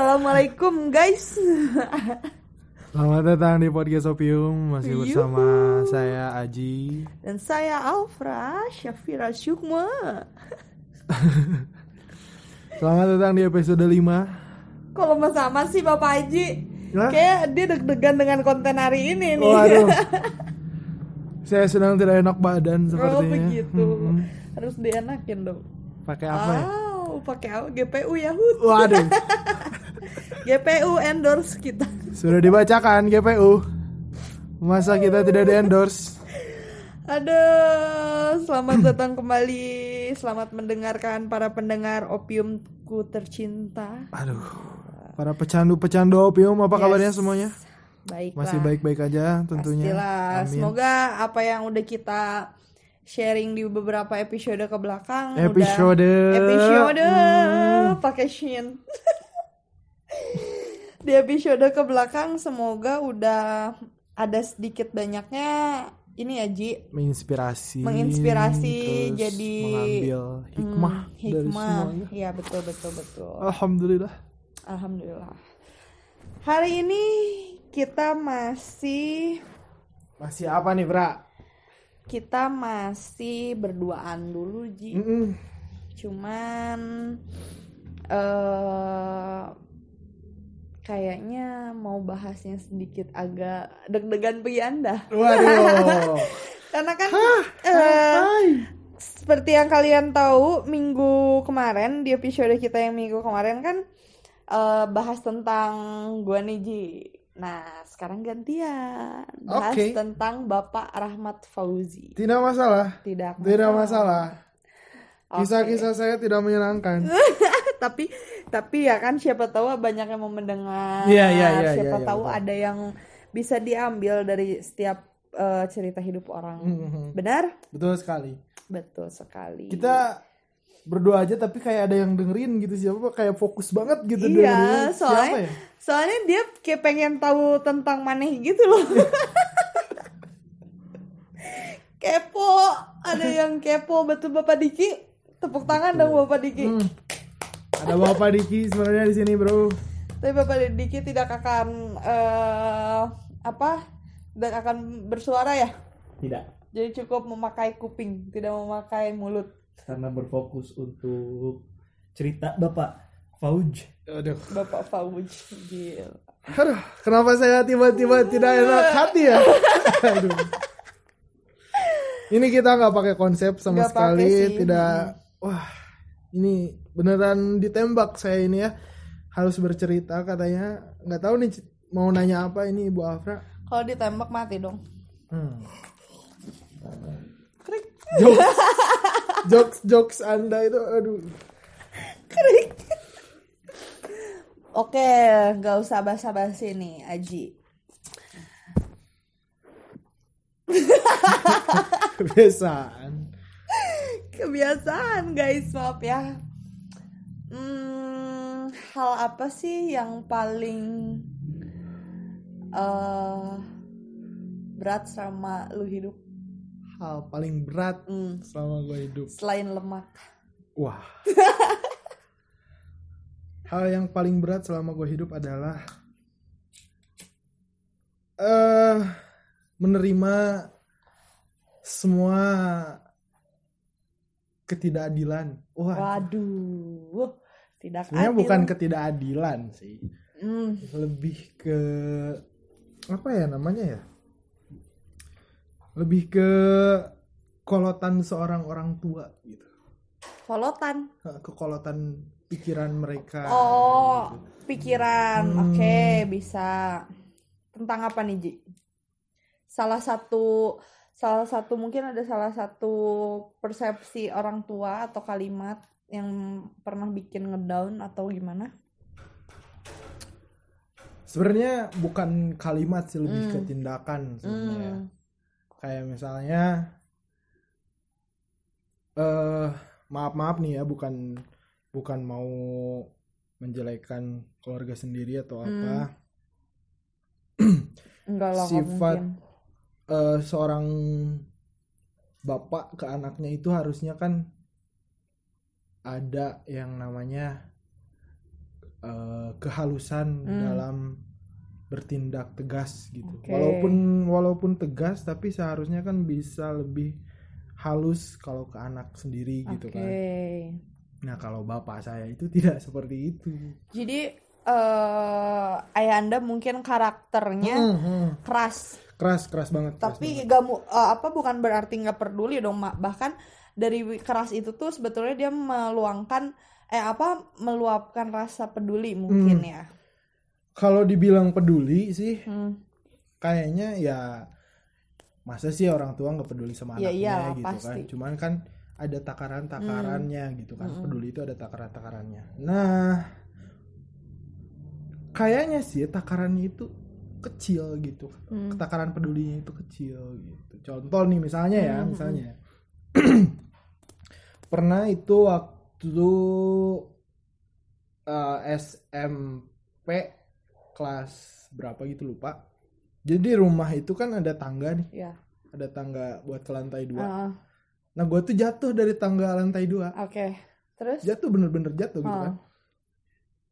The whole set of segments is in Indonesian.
Assalamualaikum guys. Selamat datang di podcast Opium masih Yuhu. bersama saya Aji. Dan saya Alfra Syafira Syukma. Selamat datang di episode 5 Kalau mas sama sih Bapak Haji. Lah? Kayak dia deg-degan dengan konten hari ini nih. Waduh. saya sedang tidak enak badan Oh sepertinya. begitu. Mm-mm. Harus dienakin dong. Pakai apa ya? Oh, pakai apa? GPU Yahoo. Waduh. GPU endorse kita. Sudah dibacakan GPU. Masa kita tidak di endorse? Aduh, selamat datang kembali. Selamat mendengarkan para pendengar opiumku tercinta. Aduh. Para pecandu-pecandu Opium apa Yes. kabarnya semuanya? Baik Masih baik-baik aja tentunya. Pastilah. Amin. Semoga apa yang udah kita sharing di beberapa episode ke belakang Episode. udah episode Hmm. pakai shin. di episode ke belakang semoga udah ada sedikit banyaknya ini ya Ji menginspirasi Menginspirasi, jadi, mengambil hikmah, Hmm, dari hikmah. semuanya Iya betul betul betul. alhamdulillah Alhamdulillah. Hari ini kita masih masih apa nih bra kita masih berduaan dulu Ji. Mm-mm. Cuman eh kayaknya mau bahasnya sedikit agak deg-degan bagi Anda. waduh. Karena kan eh, seperti yang kalian tahu minggu kemarin di episode kita yang minggu kemarin kan eh, bahas tentang gua nih Ji. Nah, sekarang gantian. Bahas Oke. tentang Bapak Rahmat Fauzi. tidak masalah. Tidak tidak masalah. kisah-kisah saya tidak menyenangkan tapi tapi ya kan siapa tahu banyak yang mau mendengar. Iya, iya, iya, Siapa iya, iya, tahu betul. ada yang bisa diambil dari setiap eh, cerita hidup orang. Mhm. Benar? betul sekali Betul sekali. kita berdua aja tapi kayak ada yang dengerin gitu siapa kayak fokus banget gitu Iya, dengerin. siapa soalnya ya soalnya dia kayak pengen tahu tentang maneh gitu loh. kepo, ada yang kepo betul Bapak Diki. Tepuk tangan dong Bapak Diki. Hmm. Ada bapak Diki sebenarnya di sini bro Tapi Bapak Diki tidak akan eh apa? Tidak akan bersuara ya? Tidak, Jadi cukup memakai kuping, tidak memakai mulut. karena berfokus untuk cerita Bapak Fauj. aduh Bapak Fauj. Gila. Aduh, kenapa saya tiba-tiba tidak enak hati ya? Aduh. Ini kita nggak pakai konsep sama pakai sekali, sih. tidak. Wah, ini beneran ditembak saya ini ya. Harus bercerita katanya. Nggak tahu nih mau nanya apa ini Ibu Afra. Kalau ditembak mati dong. Hmm. Krik. Jokes, jokes, jokes Anda itu, aduh. Krik. Oke, nggak usah basa-basi nih, Aji. Kebiasaan. Kebiasaan, guys, maaf ya. Hmm, hal apa sih yang paling eh berat sama lu hidup? Hal paling berat Hmm, selama gue hidup. selain lemak. Wah. Hal yang paling berat selama gue hidup adalah eh menerima semua ketidakadilan. Wah, Waduh, tidak sebenarnya adil. bukan ketidakadilan sih, Hmm, lebih ke apa ya namanya ya? Lebih ke kolotan seorang orang tua gitu. kolotan. Kekolotan pikiran mereka. Oh, gitu. pikiran. Hmm. Oke, bisa. Tentang apa nih, Ji? Salah satu salah satu mungkin ada salah satu persepsi orang tua atau kalimat yang pernah bikin ngedown atau gimana? Sebenarnya bukan kalimat sih lebih ke Hmm. tindakan sebenarnya. Hmm. Kayak misalnya eh maaf maaf nih ya bukan bukan mau menjelekan keluarga sendiri atau apa. Enggak lah, Sifat mungkin. Eh, seorang bapak ke anaknya itu harusnya kan ada yang namanya eh, kehalusan Hmm. dalam bertindak tegas gitu. Oke. Walaupun walaupun tegas tapi seharusnya kan bisa lebih halus kalau ke anak sendiri gitu Oke. kan. Nah, kalau bapak saya itu tidak seperti itu. Jadi eh ayah anda mungkin karakternya Hmm, hmm. keras, Keras, keras banget. keras tapi banget. gak mu- eh, apa bukan berarti nggak peduli dong mak. Bahkan dari keras itu tuh sebetulnya dia meluangkan eh apa meluapkan rasa peduli mungkin Hmm. ya. kalau dibilang peduli sih Hmm. kayaknya ya masa sih orang tua nggak peduli sama Ya anaknya iyalah, gitu pasti. kan cuman kan ada takaran-takarannya gitu kan Mm-mm. peduli itu ada takaran-takarannya nah kayaknya sih takarannya itu kecil gitu Hmm. takaran pedulinya itu kecil gitu contoh nih misalnya ya Hmm, misalnya pernah itu waktu eh, SMP kelas berapa gitu lupa jadi rumah itu kan ada tangga nih Ya. ada tangga buat ke lantai dua Ah, nah gue tuh jatuh dari tangga lantai dua Oke. Terus? jatuh bener-bener jatuh gitu Ah. kan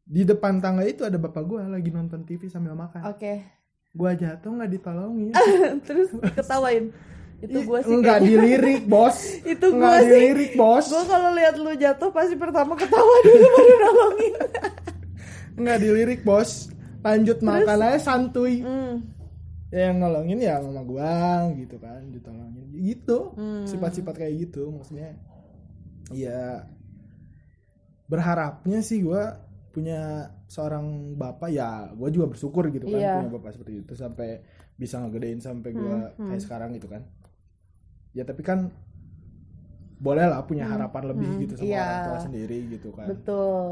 di depan tangga itu ada bapak gue lagi nonton TV sambil makan Oke. Gue jatuh nggak ditolongin. Terus ketawain. Itu gue sih nggak dilirik bos. Itu gue sih. dilirik bos. Gue kalau lihat lu jatuh pasti pertama ketawa dulu baru nolongin. Nggak dilirik bos. Lanjut makan aja santuy. Hmm. ya yang nolongin ya mama gua gitu kan ditolongin. Gitu. Hmm. sifat-sifat kayak gitu maksudnya. Ya berharapnya sih gua punya seorang bapak ya gua juga bersyukur gitu kan Iya. punya bapak seperti itu sampai bisa ngegedein sampai gua Hmm, hmm. kayak sekarang gitu kan ya tapi kan boleh lah punya Hmm, harapan lebih hmm, gitu sama iya. orang tua sendiri gitu kan betul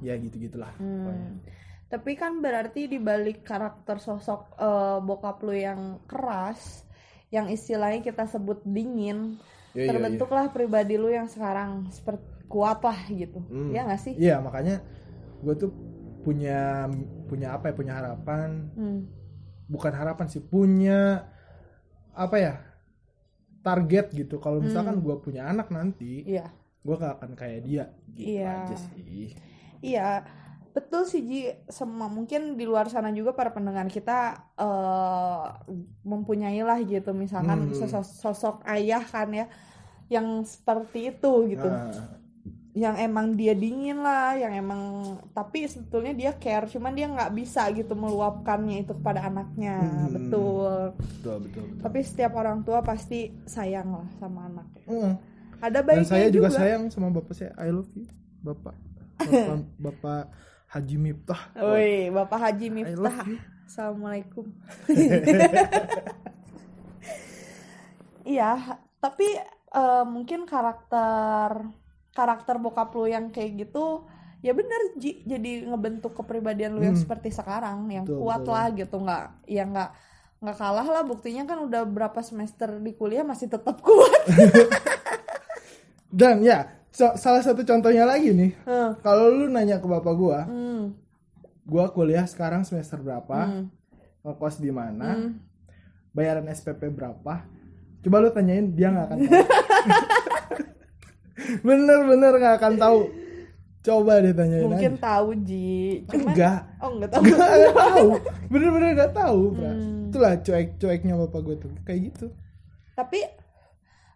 ya gitu gitulah pokoknya. hmm. tapi kan berarti di balik karakter sosok eh, bokap lu yang keras yang istilahnya kita sebut dingin Iya, iya, iya. terbentuklah pribadi lu yang sekarang seperti kuat lah gitu Hmm. ya nggak sih Iya makanya gue tuh punya punya apa ya punya harapan Hmm. bukan harapan sih punya apa ya target gitu kalau misalkan gue punya anak nanti iya gue gak akan kayak dia gitu Iya. aja sih Iya, betul sih Ji. Semua mungkin di luar sana juga para pendengar kita eh mempunyai lah gitu, misalkan Hmm. sosok, sosok ayah kan ya, yang seperti itu gitu, Nah, yang emang dia dingin lah, yang emang tapi sebetulnya dia care, cuman dia nggak bisa gitu meluapkannya itu kepada anaknya, Hmm. betul. betul betul betul Tapi setiap orang tua pasti sayang lah sama anaknya. Mm. Ada dan baiknya saya juga, sayang sama bapak saya I love you bapak bapak, bapak Haji Miftah Woi, Bapak Haji Miftah. Assalamualaikum. Iya, tapi eh, mungkin karakter karakter bokap lu yang kayak gitu ya bener Ji jadi ngebentuk kepribadian lu yang Hmm. seperti sekarang yang Betul, kuat betul. lah gitu nggak ya nggak nggak kalah lah buktinya kan udah berapa semester di kuliah masih tetap kuat dan ya so- salah satu contohnya lagi nih Hmm, kalau lu nanya ke bapak gua hmm, gua kuliah sekarang semester berapa hmm, ngekos di mana hmm. bayaran SPP berapa coba lu tanyain dia nggak akan tahu bener-bener nggak akan tahu coba deh tanyain mungkin aja tahu Ji cuman enggak oh nggak tahu enggak enggak tahu bener-bener nggak tahu. Hmm. itulah cuek-cueknya bapak gue tuh kayak gitu Tapi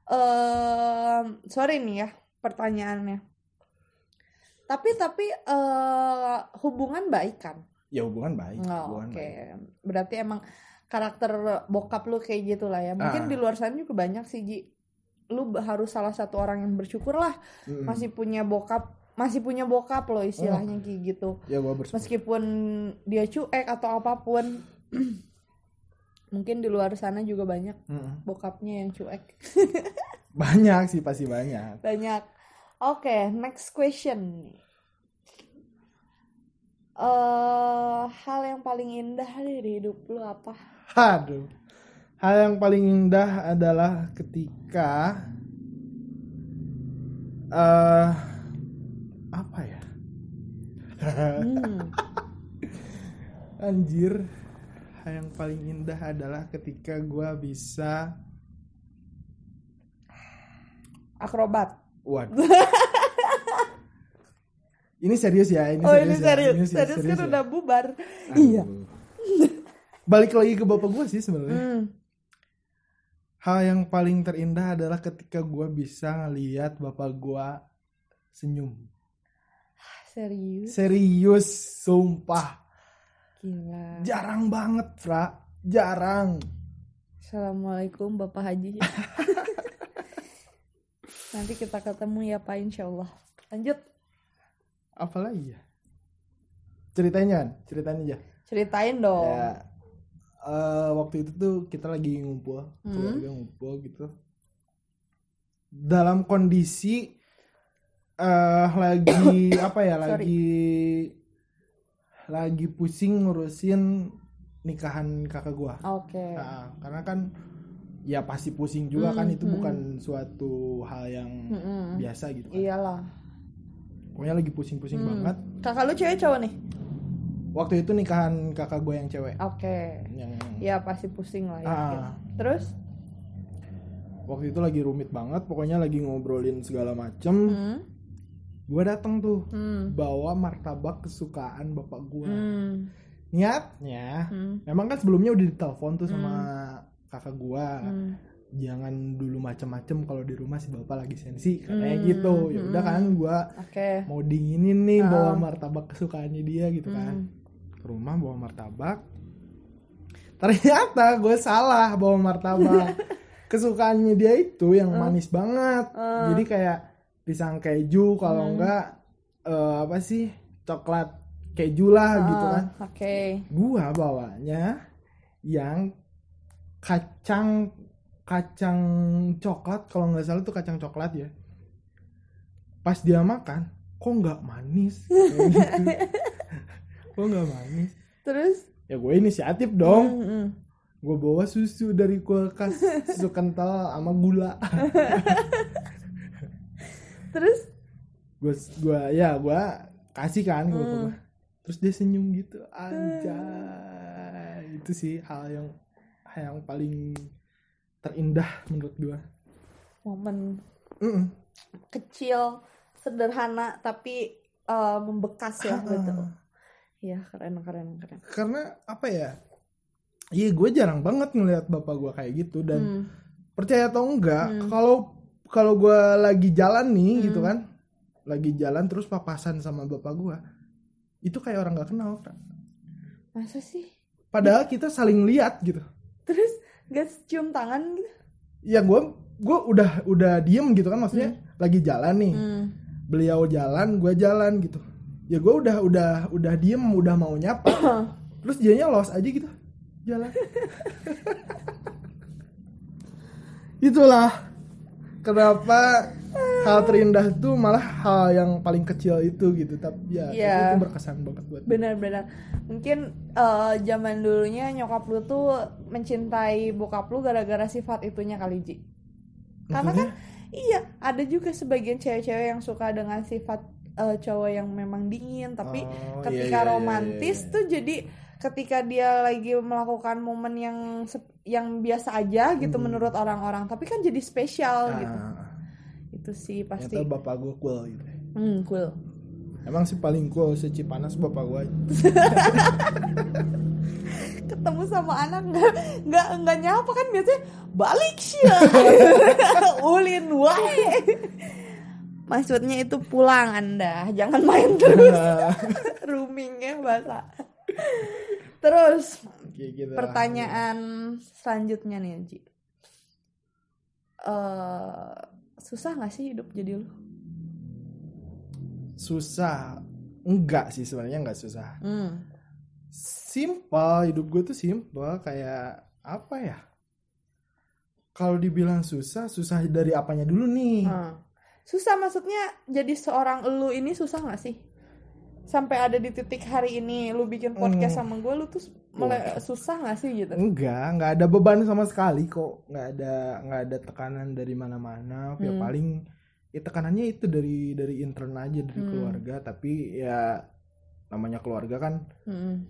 em sorry nih ya pertanyaannya. Tapi tapi eh hubungan baik kan? ya hubungan baik Oh, Oke. baik. Berarti emang karakter bokap lu kayak gitu lah ya. Mungkin Ah. di luar sana juga banyak sih Ji. Lu harus salah satu orang yang bersyukur lah Mm-mm. masih punya bokap masih punya bokap loh istilahnya kayak gitu. ya bersyukur Meskipun dia cuek atau apa pun mungkin di luar sana juga banyak Mm-mm. bokapnya yang cuek. banyak sih pasti banyak Banyak. Oke, next question. eh hal yang paling indah dari hidup lu apa? aduh hal yang paling indah adalah ketika eh apa ya Hmm. Anjir, hal yang paling indah adalah ketika gua bisa, Akrobat. waduh, Ini serius ya, ini oh serius. ini ya, serius ini serius, kan ya. udah bubar Aduh. iya Balik lagi ke bapak gue sih sebenarnya. Hmm. Hal yang paling terindah adalah ketika gue bisa ngeliat bapak gue senyum. serius Serius, sumpah. gila Jarang banget, Fra. Jarang. assalamualaikum bapak haji nanti kita ketemu ya pak insya Allah lanjut Apalagi ya? Ceritain kan? Ceritain aja. ceritain dong Ya, eh, waktu itu tuh kita lagi ngumpul, Hmm. keluarga ngumpul gitu. Dalam kondisi eh lagi apa ya? Sorry. Lagi lagi pusing ngurusin nikahan kakak gua. oke Nah, karena kan ya pasti pusing juga Hmm, kan itu hmm. bukan suatu hal yang Mm-mm. biasa gitu kan. iyalah Pokoknya lagi pusing-pusing Hmm. banget. kakak lu cewek cowok nih Waktu itu nikahan kakak gue yang cewek. oke Yang ya pasti pusing lah ya Ah. terus waktu itu lagi rumit banget, pokoknya lagi ngobrolin segala macem. hmm. Gue datang tuh Hmm. bawa martabak kesukaan bapak gue. Hmm. Niatnya, Hmm. memang kan sebelumnya udah ditelepon tuh sama kakak gue. Hmm. Jangan dulu macem-macem kalau di rumah si bapak lagi sensi, katanya Hmm. gitu. Ya udah kan gue oke mau dinginin nih Ah. bawa martabak kesukaannya dia gitu kan. Hmm. Ke rumah bawa martabak. Ternyata gue salah bawa martabak. Kesukaannya dia itu yang manis banget. Ah. Jadi kayak pisang keju kalau Hmm. enggak eh, apa sih? coklat keju lah gitu Ah, kan. oke Gua bawanya yang kacang kacang coklat kalau nggak salah tuh kacang coklat ya. Pas dia makan, kok nggak manis? Gitu. kok nggak manis? terus Ya gue inisiatif dong. Hmm, hmm. Gue bawa susu dari kulkas, susu kental sama gula. terus gue gua ya gue kasih kan Hmm. gua. Terus dia senyum gitu. Anjay. Itu sih hal yang hal yang paling terindah menurut gue. momen Mm-mm. kecil sederhana tapi eh, membekas ya betul ya keren keren keren Karena apa ya? Iya gue jarang banget ngeliat bapak gue kayak gitu dan Hmm. percaya atau enggak Hmm. kalau kalau gue lagi jalan nih Hmm. gitu kan lagi jalan terus papasan sama bapak gue itu kayak orang nggak kenal masa sih padahal kita saling lihat gitu terus gak cium tangan gitu ya gue gue udah udah diem gitu kan maksudnya lagi jalan nih Hmm. beliau jalan gue jalan gitu ya gue udah udah udah diem udah mau nyapa. Terus dianya los aja gitu. Jalan. Itulah kenapa hal terindah tuh malah hal yang paling kecil itu gitu. Tapi ya Iya. itu berkesan banget buat benar-benar. Mungkin eh, zaman dulunya nyokap lu tuh mencintai bokap lu gara-gara sifat itunya kali Ji. Karena kan iya ada juga sebagian cewek-cewek yang suka dengan sifat eh, cowok yang memang dingin tapi Oh, ketika iya, iya, iya, romantis iya. tuh jadi ketika dia lagi melakukan momen yang yang biasa aja gitu Hmm. menurut orang-orang tapi kan jadi spesial Ah, gitu. itu sih pasti. ternyata bapak gue cool gitu hmm, cool. Emang sih paling cool seci panas bapak gue ketemu sama anak nggak nggak nggak nyapa kan biasanya balik sih ulin wae maksudnya itu pulang anda. Jangan main terus. Roomingnya bahasa. Terus gitu lah. pertanyaan selanjutnya nih Ji. Eh, susah nggak sih hidup jadi lu? Susah. Enggak sih sebenarnya enggak susah. Hmm. simple hidup gue tuh simple kayak apa ya? Kalau dibilang susah susah dari apanya dulu nih? Hmm. Susah maksudnya jadi seorang lu ini susah nggak sih sampai ada di titik hari ini lu bikin podcast Hmm. sama gue lu tuh mulai susah nggak sih gitu enggak enggak ada beban sama sekali kok enggak ada enggak ada tekanan dari mana-mana ya Hmm. paling ya tekanannya itu dari dari intern aja dari Hmm. keluarga tapi ya namanya keluarga kan Hmm.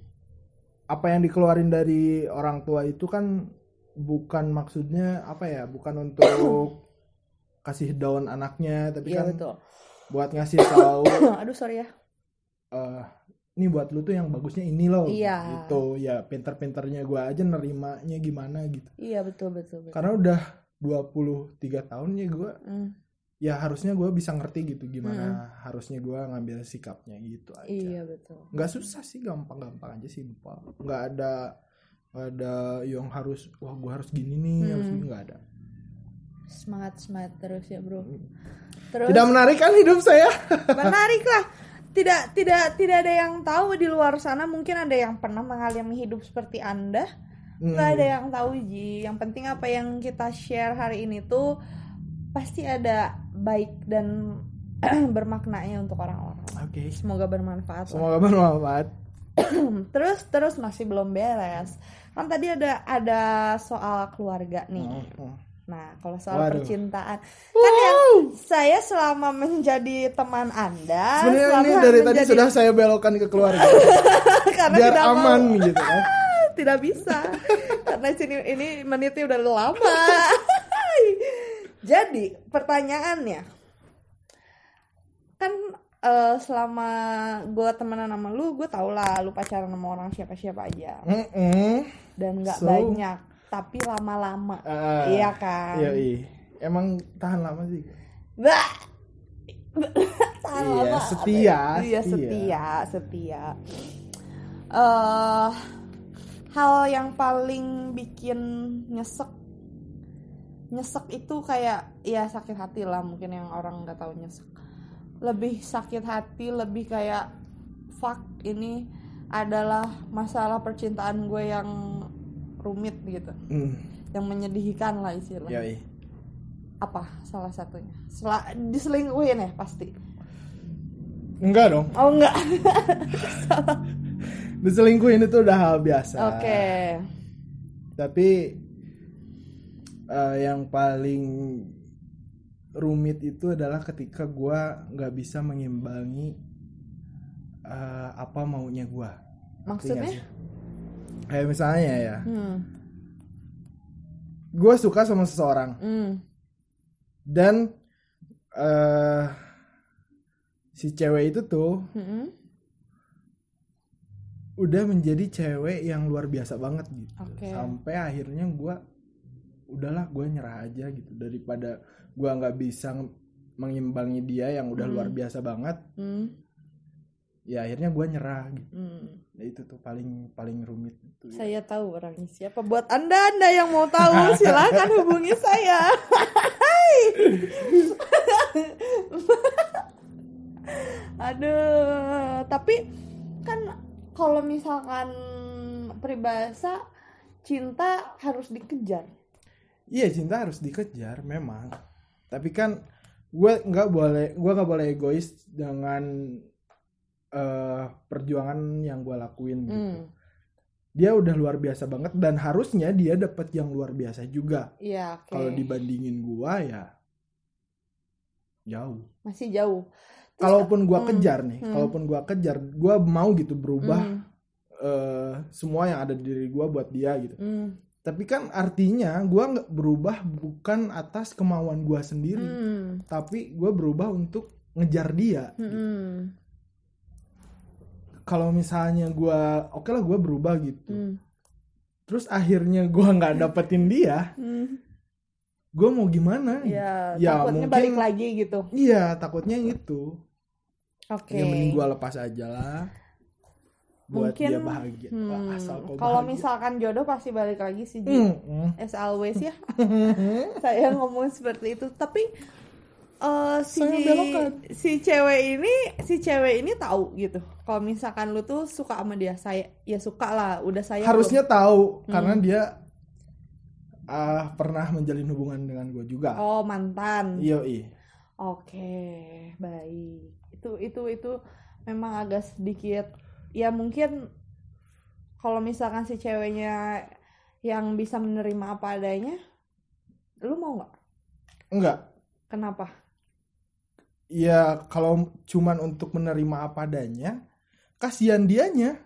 apa yang dikeluarin dari orang tua itu kan bukan maksudnya apa ya bukan untuk kasih daun anaknya tapi iya kan betul. buat ngasih tahu aduh sorry ya. Eh ini buat lu tuh yang bagusnya ini loh Iya. gitu. Ya pinter-pinternya gue aja nerimanya gimana gitu. Iya betul betul betul. karena udah 23 tahun ya gue Hmm, ya harusnya gue bisa ngerti gitu gimana harusnya gue ngambil sikapnya gitu aja. Iya betul. nggak susah sih gampang-gampang aja simpel. Nggak ada nggak ada yang harus wah gue harus gini nih Hmm. harus gini. Nggak ada Semangat semangat terus ya bro. Terus tidak menarik kan hidup saya menarik lah. Tidak tidak tidak ada yang tahu di luar sana mungkin ada yang pernah mengalami hidup seperti anda. Hmm. Nggak ada yang tahu Ji. Yang penting apa yang kita share hari ini tuh pasti ada baik dan bermaknanya untuk orang-orang. oke Semoga bermanfaat. semoga bermanfaat terus terus masih belum beres. Kan tadi ada ada soal keluarga nih. Hmm. Nah, kalau soal Waduh. percintaan, kan yang saya selama menjadi teman Anda, sebenarnya ini dari tadi menjadi- sudah saya belokkan ke keluarga karena biar tidak mau- aman gitu kan tidak bisa. karena sini ini menitnya udah lama. Jadi, pertanyaannya kan eh, selama gue temenan sama lu, gue tau lah lu pacaran sama orang siapa-siapa aja Mm-mm. dan nggak So? banyak, tapi lama-lama, Ah, iya kan? iya iya emang tahan lama sih Bah. Tahan Iya, lama. setia, Iya, setia. setia. Eh, hal yang paling bikin nyesek nyesek itu kayak ya sakit hati lah mungkin yang orang nggak tahu nyesek lebih sakit hati lebih kayak fuck ini adalah masalah percintaan gue yang rumit gitu. Hmm, yang menyedihkan lah istilah iya iya apa salah satunya? Sela diselingkuhin ya pasti? Enggak dong. Oh enggak. Diselingkuhin itu udah hal biasa. Oke. Tapi eh, yang paling rumit itu adalah ketika gua nggak bisa mengimbangi eh, apa maunya nggak maksudnya? Kayak misalnya ya. Hmm. Gue suka sama seseorang. Hmm. Dan eh si cewek itu tuh hmm. udah menjadi cewek yang luar biasa banget gitu. Oke. sampai akhirnya gua udahlah gue nyerah aja gitu. Daripada gua nggak bisa mengimbangi dia yang udah Hmm. luar biasa banget. Hmm. Ya akhirnya gua nyerah gitu. Hmm Nah, itu tuh paling paling rumit itu ya. saya tahu orangnya siapa. Buat anda anda yang mau tahu silakan hubungi saya. Aduh tapi kan kalau misalkan peribahasa cinta harus dikejar. Iya cinta harus dikejar memang. Tapi kan gue nggak boleh gue nggak boleh egois dengan eh, perjuangan yang gue lakuin gitu. Hmm. Dia udah luar biasa banget dan harusnya dia dapat yang luar biasa juga. Iya oke. Kalau dibandingin gua ya jauh. Masih jauh. Terus- kalaupun gua hmm, kejar nih hmm. kalaupun gua kejar gua mau gitu berubah hmm, eh, semua yang ada di diri gua buat dia gitu. Hmm, tapi kan artinya gua nggak berubah bukan atas kemauan gua sendiri hmm, tapi gua berubah untuk ngejar dia hmm, hmm, kalau misalnya gua oke lah gua berubah gitu hmm, terus akhirnya gua nggak dapetin dia hmm. gua mau gimana ya, Ya, takutnya mungkin- balik lagi gitu Iya, takutnya itu. oke Ya mending gua lepas aja lah. Buat Mungkin, dia bahagia. Hmm, asal kau kalau misalkan jodoh pasti balik lagi sih hmm. as always ya saya ngomong seperti itu tapi eh, si si cewek ini si cewek ini tahu gitu kalau misalkan lu tuh suka sama dia saya ya suka lah udah saya Harusnya tahu Hmm. karena dia ah pernah menjalin hubungan dengan gue juga. oh mantan Iya, iya. oke baik itu itu itu memang agak sedikit ya mungkin kalau misalkan si ceweknya yang bisa menerima apa adanya lu mau nggak Enggak. kenapa Ya kalau cuman untuk menerima apa adanya, kasihan dianya.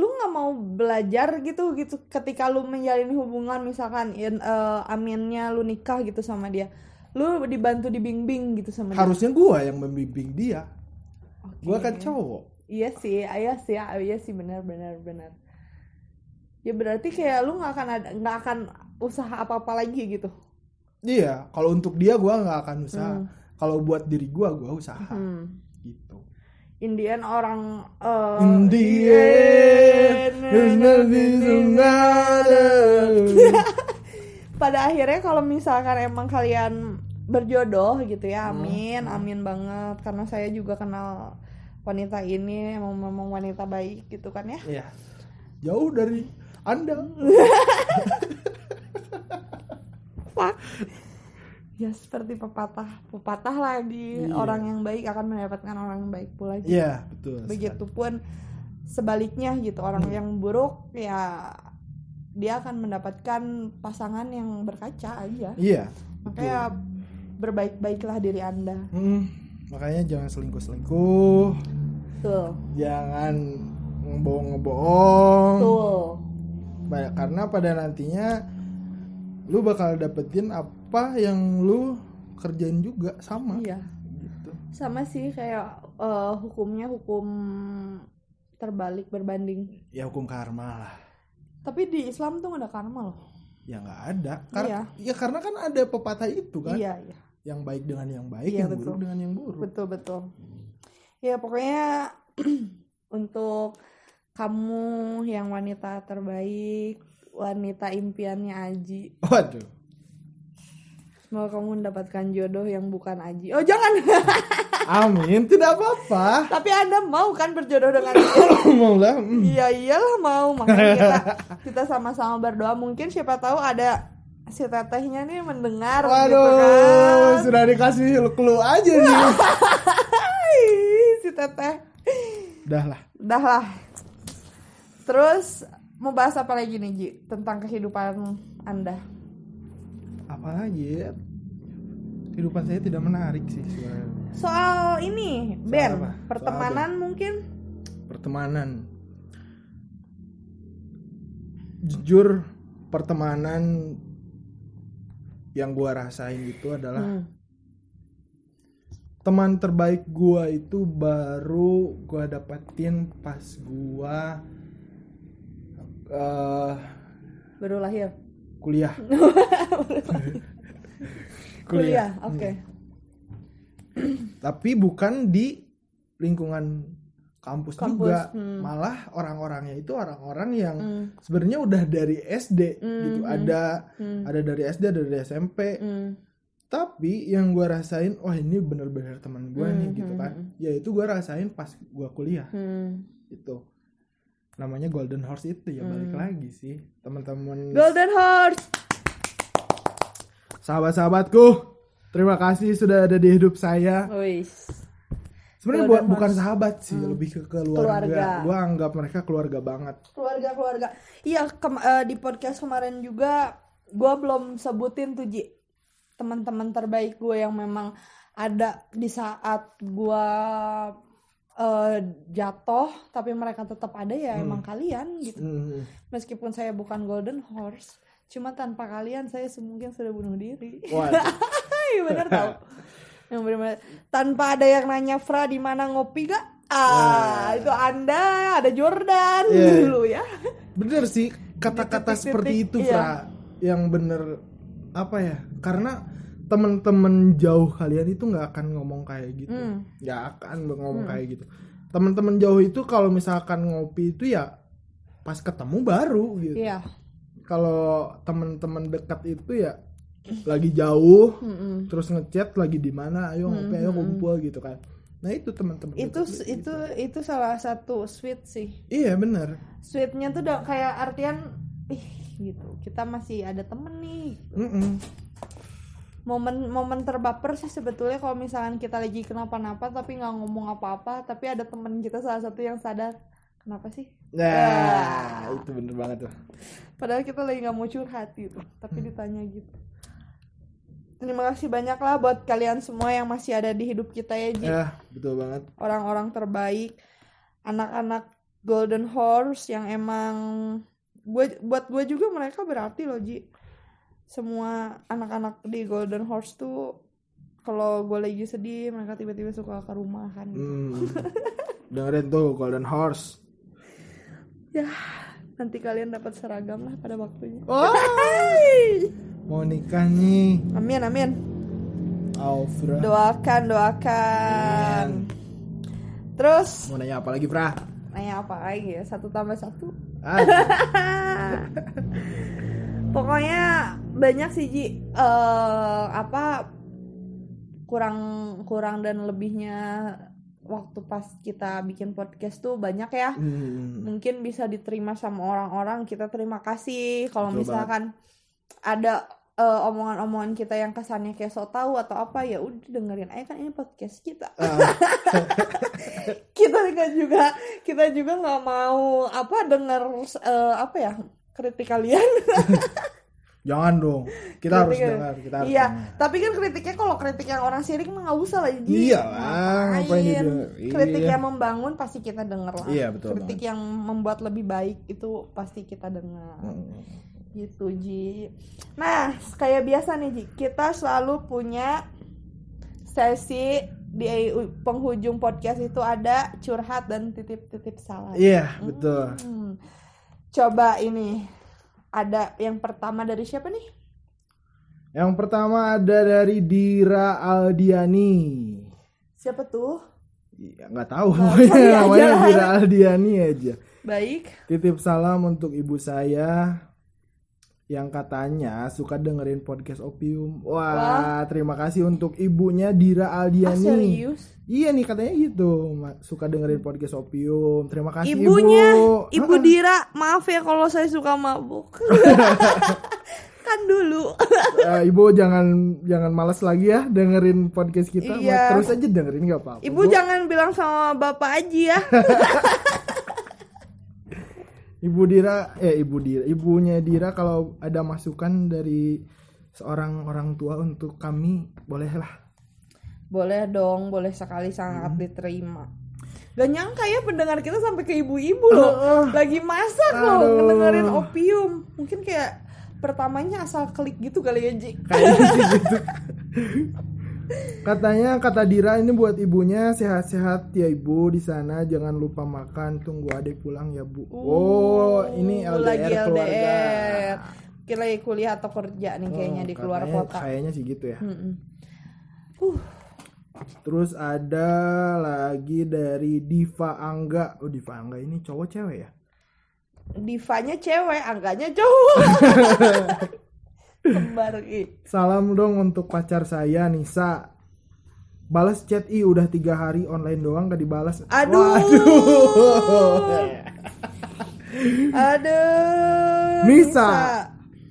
lu nggak mau belajar gitu gitu ketika lu menjalin hubungan misalkan in, eh, aminnya lu nikah gitu sama dia lu dibantu dibimbing gitu sama dia Harusnya gua yang membimbing dia. Oke. Gue kan cowok. Iya sih, iya sih, iya sih benar benar benar. Ya berarti kayak lu nggak akan ada nggak akan usaha apa-apa lagi gitu. Iya, kalau untuk dia gue nggak akan usaha. Hmm. Kalau buat diri gue, gue usaha. Hmm. Gitu. Indian orang In the end, there's nothing to matter. pada akhirnya kalau misalkan emang kalian berjodoh gitu ya Hmm. amin amin banget karena saya juga kenal wanita ini emang memang wanita baik gitu kan ya Iya. Jauh dari Anda. fuck ya seperti pepatah pepatah di Iya. orang yang baik akan mendapatkan orang yang baik pula gitu. Iya, betul. begitupun sebaliknya gitu orang Hmm. yang buruk ya dia akan mendapatkan pasangan yang berkaca aja Iya. makanya berbaik-baiklah diri anda Hmm, makanya jangan selingkuh-selingkuh, tuh jangan ngebohong-ngebohong. tuh Karena pada nantinya lu bakal dapetin apa yang lu kerjain juga sama. iya Gitu. sama sih kayak eh, hukumnya hukum terbalik berbanding Ya hukum karma lah. tapi di Islam tuh nggak ada karma loh Ya nggak ada. Karena Iya. ya karena kan ada pepatah itu kan. iya iya Yang baik dengan yang baik, Iya, yang betul. buruk dengan yang buruk. betul betul ya pokoknya untuk kamu yang wanita terbaik wanita impiannya Aji Waduh. Semoga kamu mendapatkan jodoh yang bukan Aji oh jangan Amin, tidak apa-apa. tapi anda mau kan berjodoh dengan dia Mau lah. mm. Iya iyalah mau makanya kita kita sama-sama berdoa mungkin siapa tahu ada si tetehnya nih mendengar gitu Waduh, kan. sudah dikasih clue aja nih. Si teteh. Udah lah. Dah lah. Terus mau bahas apa lagi nih Ji tentang kehidupan Anda? Apalagi ya? Kehidupan saya tidak menarik sih sebenarnya. Soal ini, Ben, apa? Soal pertemanan mungkin Pertemanan. Jujur, pertemanan yang gua rasain itu adalah Hmm. teman terbaik gua itu baru gua dapetin pas gua eh, baru lahir. kuliah. Kuliah, oke. Tapi bukan di lingkungan kampus, Kampus, juga, hmm. malah orang-orangnya itu orang-orang yang Hmm. sebenarnya udah dari SD Hmm, gitu. hmm. Ada Hmm. ada dari SD, ada dari SMP. Hmm. Tapi yang gua rasain, wah ini bener-bener teman gua nih Hmm, gitu hmm, kan. hmm. Yaitu gua rasain pas gua kuliah Hmm. itu. Namanya Golden Horse itu ya balik Hmm. lagi sih teman-teman Golden Horse. sahabat-sahabatku. Terima kasih sudah ada di hidup saya. Sebenarnya bukan sahabat sih, Hmm. lebih ke keluarga. Keluarga. Gua anggap mereka keluarga banget. keluarga keluarga iya eh, di podcast kemarin juga gue belum sebutin tuh Ji teman-teman terbaik gue yang memang ada di saat gue eh, jatuh tapi mereka tetap ada ya Hmm. emang kalian gitu Hmm. meskipun saya bukan golden horse cuma tanpa kalian saya mungkin sudah bunuh diri. Iya bener tau yang bener tanpa ada yang nanya Fra di mana ngopi gak ah itu anda ada Jordan Iya. dulu ya Bener sih kata-kata seperti itu, iya. Fra. Yang bener apa ya? Karena temen-temen jauh kalian itu nggak akan ngomong kayak gitu. Hmm. Nggak akan ngomong Hmm. kayak gitu. Temen-temen jauh itu kalau misalkan ngopi itu ya pas ketemu baru gitu. iya Kalau temen-temen dekat itu ya lagi jauh Mm-mm. terus ngechat lagi di mana ayo ngopi ayo Hmm, hmm, kumpul gitu kan nah itu teman-teman itu itu gitu. itu salah satu sweet sih iya bener sweetnya tuh udah kayak artian ih gitu kita masih ada temen nih Mm-mm. momen momen terbaper sih sebetulnya kalau misalkan kita lagi kenapa-napa tapi nggak ngomong apa-apa tapi ada temen kita salah satu yang sadar kenapa sih? Nah itu bener banget tuh. Padahal kita lagi nggak mau curhat gitu tapi Hmm. ditanya gitu. Terima kasih banyak lah buat kalian semua yang masih ada di hidup kita ya Ji. Ya betul banget. Orang-orang terbaik anak-anak golden horse yang emang gue buat gue juga mereka berarti loh Ji semua anak-anak di golden horse tuh kalau gue lagi sedih mereka tiba-tiba suka ke rumah kan gitu. Hmm. Dengerin tuh Golden Horse. ya nanti kalian dapat seragam lah pada waktunya Oh, mau nikah nih. amin amin Aufra. doakan doakan terus Mau nanya apa lagi, Fra? nanya apa lagi ya satu tambah satu Ah, pokoknya banyak sih Ji. Eh, apa kurang kurang dan lebihnya waktu pas kita bikin podcast tuh banyak ya. Hmm. mungkin bisa diterima sama orang-orang kita terima kasih. Kalau misalkan ada eh, omongan-omongan kita yang kesannya kayak so tahu atau apa ya udah dengerin aja kan ini podcast kita. Ah, kita juga kita juga nggak mau apa denger eh, apa ya kritik kalian jangan dong. Kita harus dengar. Kita harus iya dengar. tapi kan kritiknya kalau kritik yang orang sirik mah nggak usah lah Ji. Iya ngapain Ngapain? didengar? kritik Iya. yang membangun pasti kita denger lah Iya, betul kritik yang membuat lebih baik itu pasti kita dengar Hmm. gitu Ji nah kayak biasa nih Ji kita selalu punya sesi di penghujung podcast itu ada curhat dan titip-titip salam Iya, betul. Hmm. coba ini ada yang pertama dari siapa nih Yang pertama ada dari Dira Aldiani. siapa tuh Ya, nggak tahu Nah, aja namanya lah. Dira Aldiani aja. baik Titip salam untuk ibu saya yang katanya suka dengerin podcast Opium. Wah, terima kasih untuk ibunya Dira ah, Aldiani. serius Iya nih katanya gitu, suka dengerin podcast Opium. Terima kasih Ibunya, Ibu. Ibu Ah, Dira, maaf ya kalau saya suka mabuk. kan dulu. eh, ibu jangan jangan malas lagi ya dengerin podcast kita. Iya. Terus aja dengerin nggak apa-apa. Ibu Bu. jangan bilang sama bapak aja ya. Ibu Dira, eh Ibu Dira, ibunya Dira kalau ada masukan dari seorang orang tua untuk kami, bolehlah. boleh dong, boleh sekali sangat diterima. Gak nyangka ya pendengar kita sampai ke ibu-ibu loh. Heeh. Lagi masak loh, Aduh. ngedengerin opium. Mungkin kayak pertamanya asal klik gitu kali ya, Ji. Kayaknya sih gitu. Katanya kata Dira ini buat ibunya sehat-sehat ya ibu di sana jangan lupa makan tunggu adik pulang ya bu. oh ini LDR Uh, lagi keluarga. LDR. Mungkin lagi kuliah atau kerja nih kayaknya Oh, di keluar katanya- kota. Kayaknya sih gitu ya. Mm-mm. Terus ada lagi dari Diva Angga. Oh Diva Angga ini cowok cewek ya? Divanya cewek, angkanya cowok. Kembar Ki. Salam dong untuk pacar saya Nisa. Balas chat i udah tiga hari online doang gak dibalas. Aduh. Waduh. Aduh. Nisa.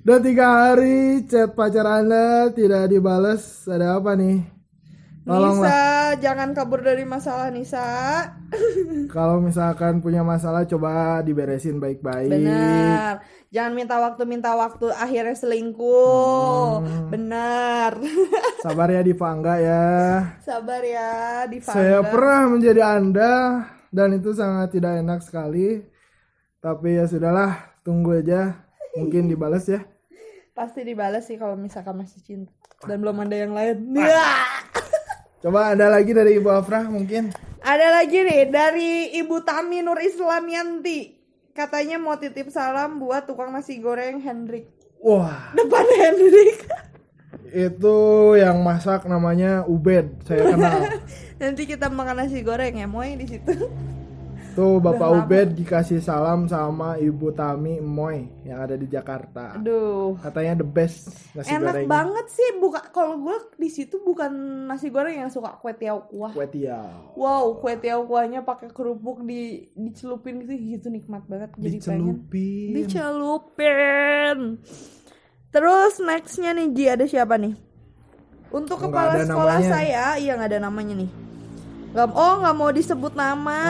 Udah tiga hari chat pacar anda tidak dibalas. Ada apa nih? Tolonglah. Nisa, jangan kabur dari masalah Nisa. Kalau misalkan punya masalah coba diberesin baik-baik. Benar. Jangan minta waktu minta waktu akhirnya selingkuh. Hmm. Benar. Sabar ya Diva Angga ya. Sabar ya, Diva. Saya pernah menjadi Anda dan itu sangat tidak enak sekali. Tapi ya sudahlah, tunggu aja. Mungkin dibalas ya. Pasti dibalas sih kalau misalkan masih cinta. Dan belum ada yang lain. Ah. Coba ada lagi dari Ibu Afrah mungkin. Ada lagi nih dari Ibu Tami Nur Islamianti. Katanya mau titip salam buat tukang nasi goreng Hendrik. Wah, Depan Hendrik. itu yang masak namanya Ubed, saya kenal. Nanti kita makan nasi goreng ya, Moy di situ. Tuh Bapak Udah lama. Ubed dikasih salam sama Ibu Tami Moy yang ada di Jakarta. Aduh. Katanya the best nasi Enak goreng. banget sih buka kalau gue di situ bukan nasi goreng yang suka kue tiaw kuah. Kue tiaw. Wow, kue tiaw kuahnya pakai kerupuk di dicelupin gitu gitu nikmat banget jadi pengen. Dicelupin. Dicelupin. Terus nextnya nih Ji ada siapa nih? Untuk Nggak kepala sekolah namanya. saya, iya nggak ada namanya nih. Nggak, oh nggak mau disebut nama.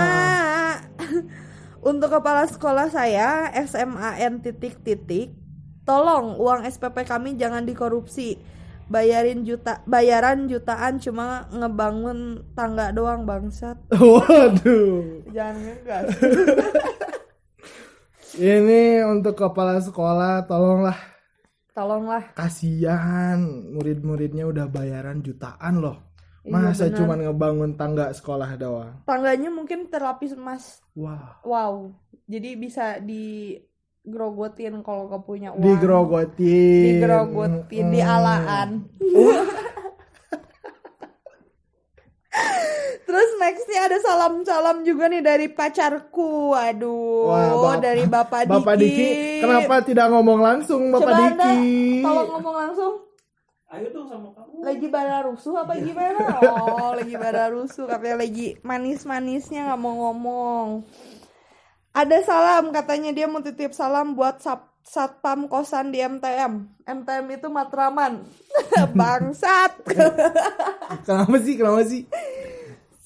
Untuk kepala sekolah saya SMAN titik titik, tolong uang SPP kami jangan dikorupsi. Bayarin juta, bayaran jutaan cuma ngebangun tangga doang bangsat. Waduh. Jangan ngegas. Ini untuk kepala sekolah tolonglah tolonglah kasihan murid-muridnya udah bayaran jutaan loh Iya, masa benar. cuman ngebangun tangga sekolah doang tangganya mungkin terlapis emas wah wow jadi bisa digrogotin kalau gak punya uang digrogotin digrogotin Hmm. dialaan Terus nextnya ada salam-salam juga nih dari pacarku. Aduh, Wah, Bap- dari Bapak Diki. Bapak Diki kenapa tidak ngomong langsung Bapak Coba Diki Anda tolong ngomong langsung. Ayo dong sama kamu. Lagi bara rusuh apa gimana? Oh, lagi bara rusuh. Katanya lagi manis-manisnya nggak mau ngomong. Ada salam katanya dia mau titip salam buat sap satpam kosan di MTM. MTM itu Matraman. Bangsat. kenapa sih kenapa sih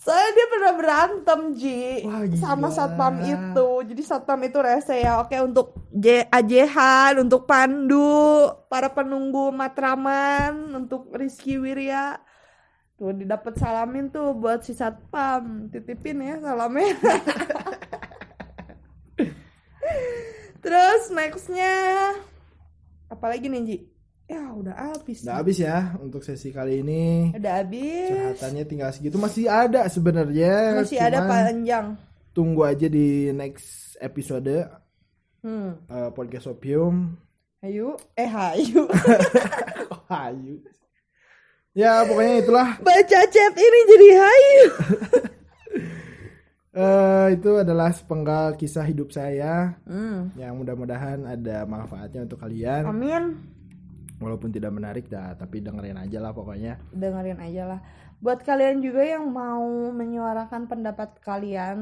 Soalnya dia pernah berantem Ji Wah, gila. sama satpam itu. Jadi satpam itu rese ya. Oke untuk J Ajehan, untuk Pandu, para penunggu Matraman, untuk Rizky Wirya. Tuh didapat salamin tuh buat si satpam. Titipin ya salamnya. Terus nextnya apa lagi nih Ji? Ya udah habis. udah habis ya untuk sesi kali ini Udah habis. curhatannya tinggal segitu masih ada sebenarnya Masih ada panjang. tunggu aja di next episode Hmm. eh, podcast opium Ayo, eh hayu. oh, hayu ya pokoknya itulah Baca chat ini jadi hayu. Eh, itu adalah sepenggal kisah hidup saya Hmm. yang mudah-mudahan ada manfaatnya untuk kalian Amin. Walaupun tidak menarik dah tapi dengerin aja lah pokoknya Dengerin aja lah. Buat kalian juga yang mau menyuarakan pendapat kalian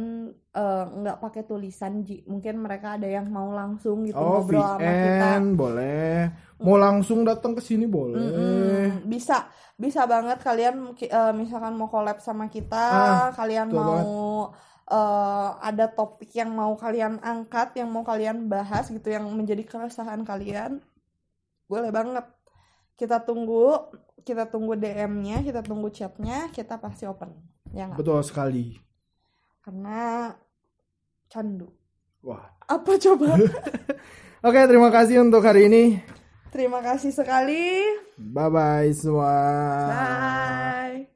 eh, nggak pakai tulisan, Ji. Mungkin mereka ada yang mau langsung gitu oh ngobrol sama kita. VN boleh mau langsung datang ke sini boleh Mm-mm. Bisa, bisa banget kalian eh, misalkan mau collab sama kita, Ah, kalian mau banget. eh, ada topik yang mau kalian angkat, yang mau kalian bahas gitu, yang menjadi keresahan kalian, boleh banget. Kita tunggu, kita tunggu DM-nya, kita tunggu chatnya, kita pasti open, ya nggak? betul sekali Karena candu. wah Apa coba? oke terima kasih untuk hari ini Terima kasih sekali. bye bye semua Bye.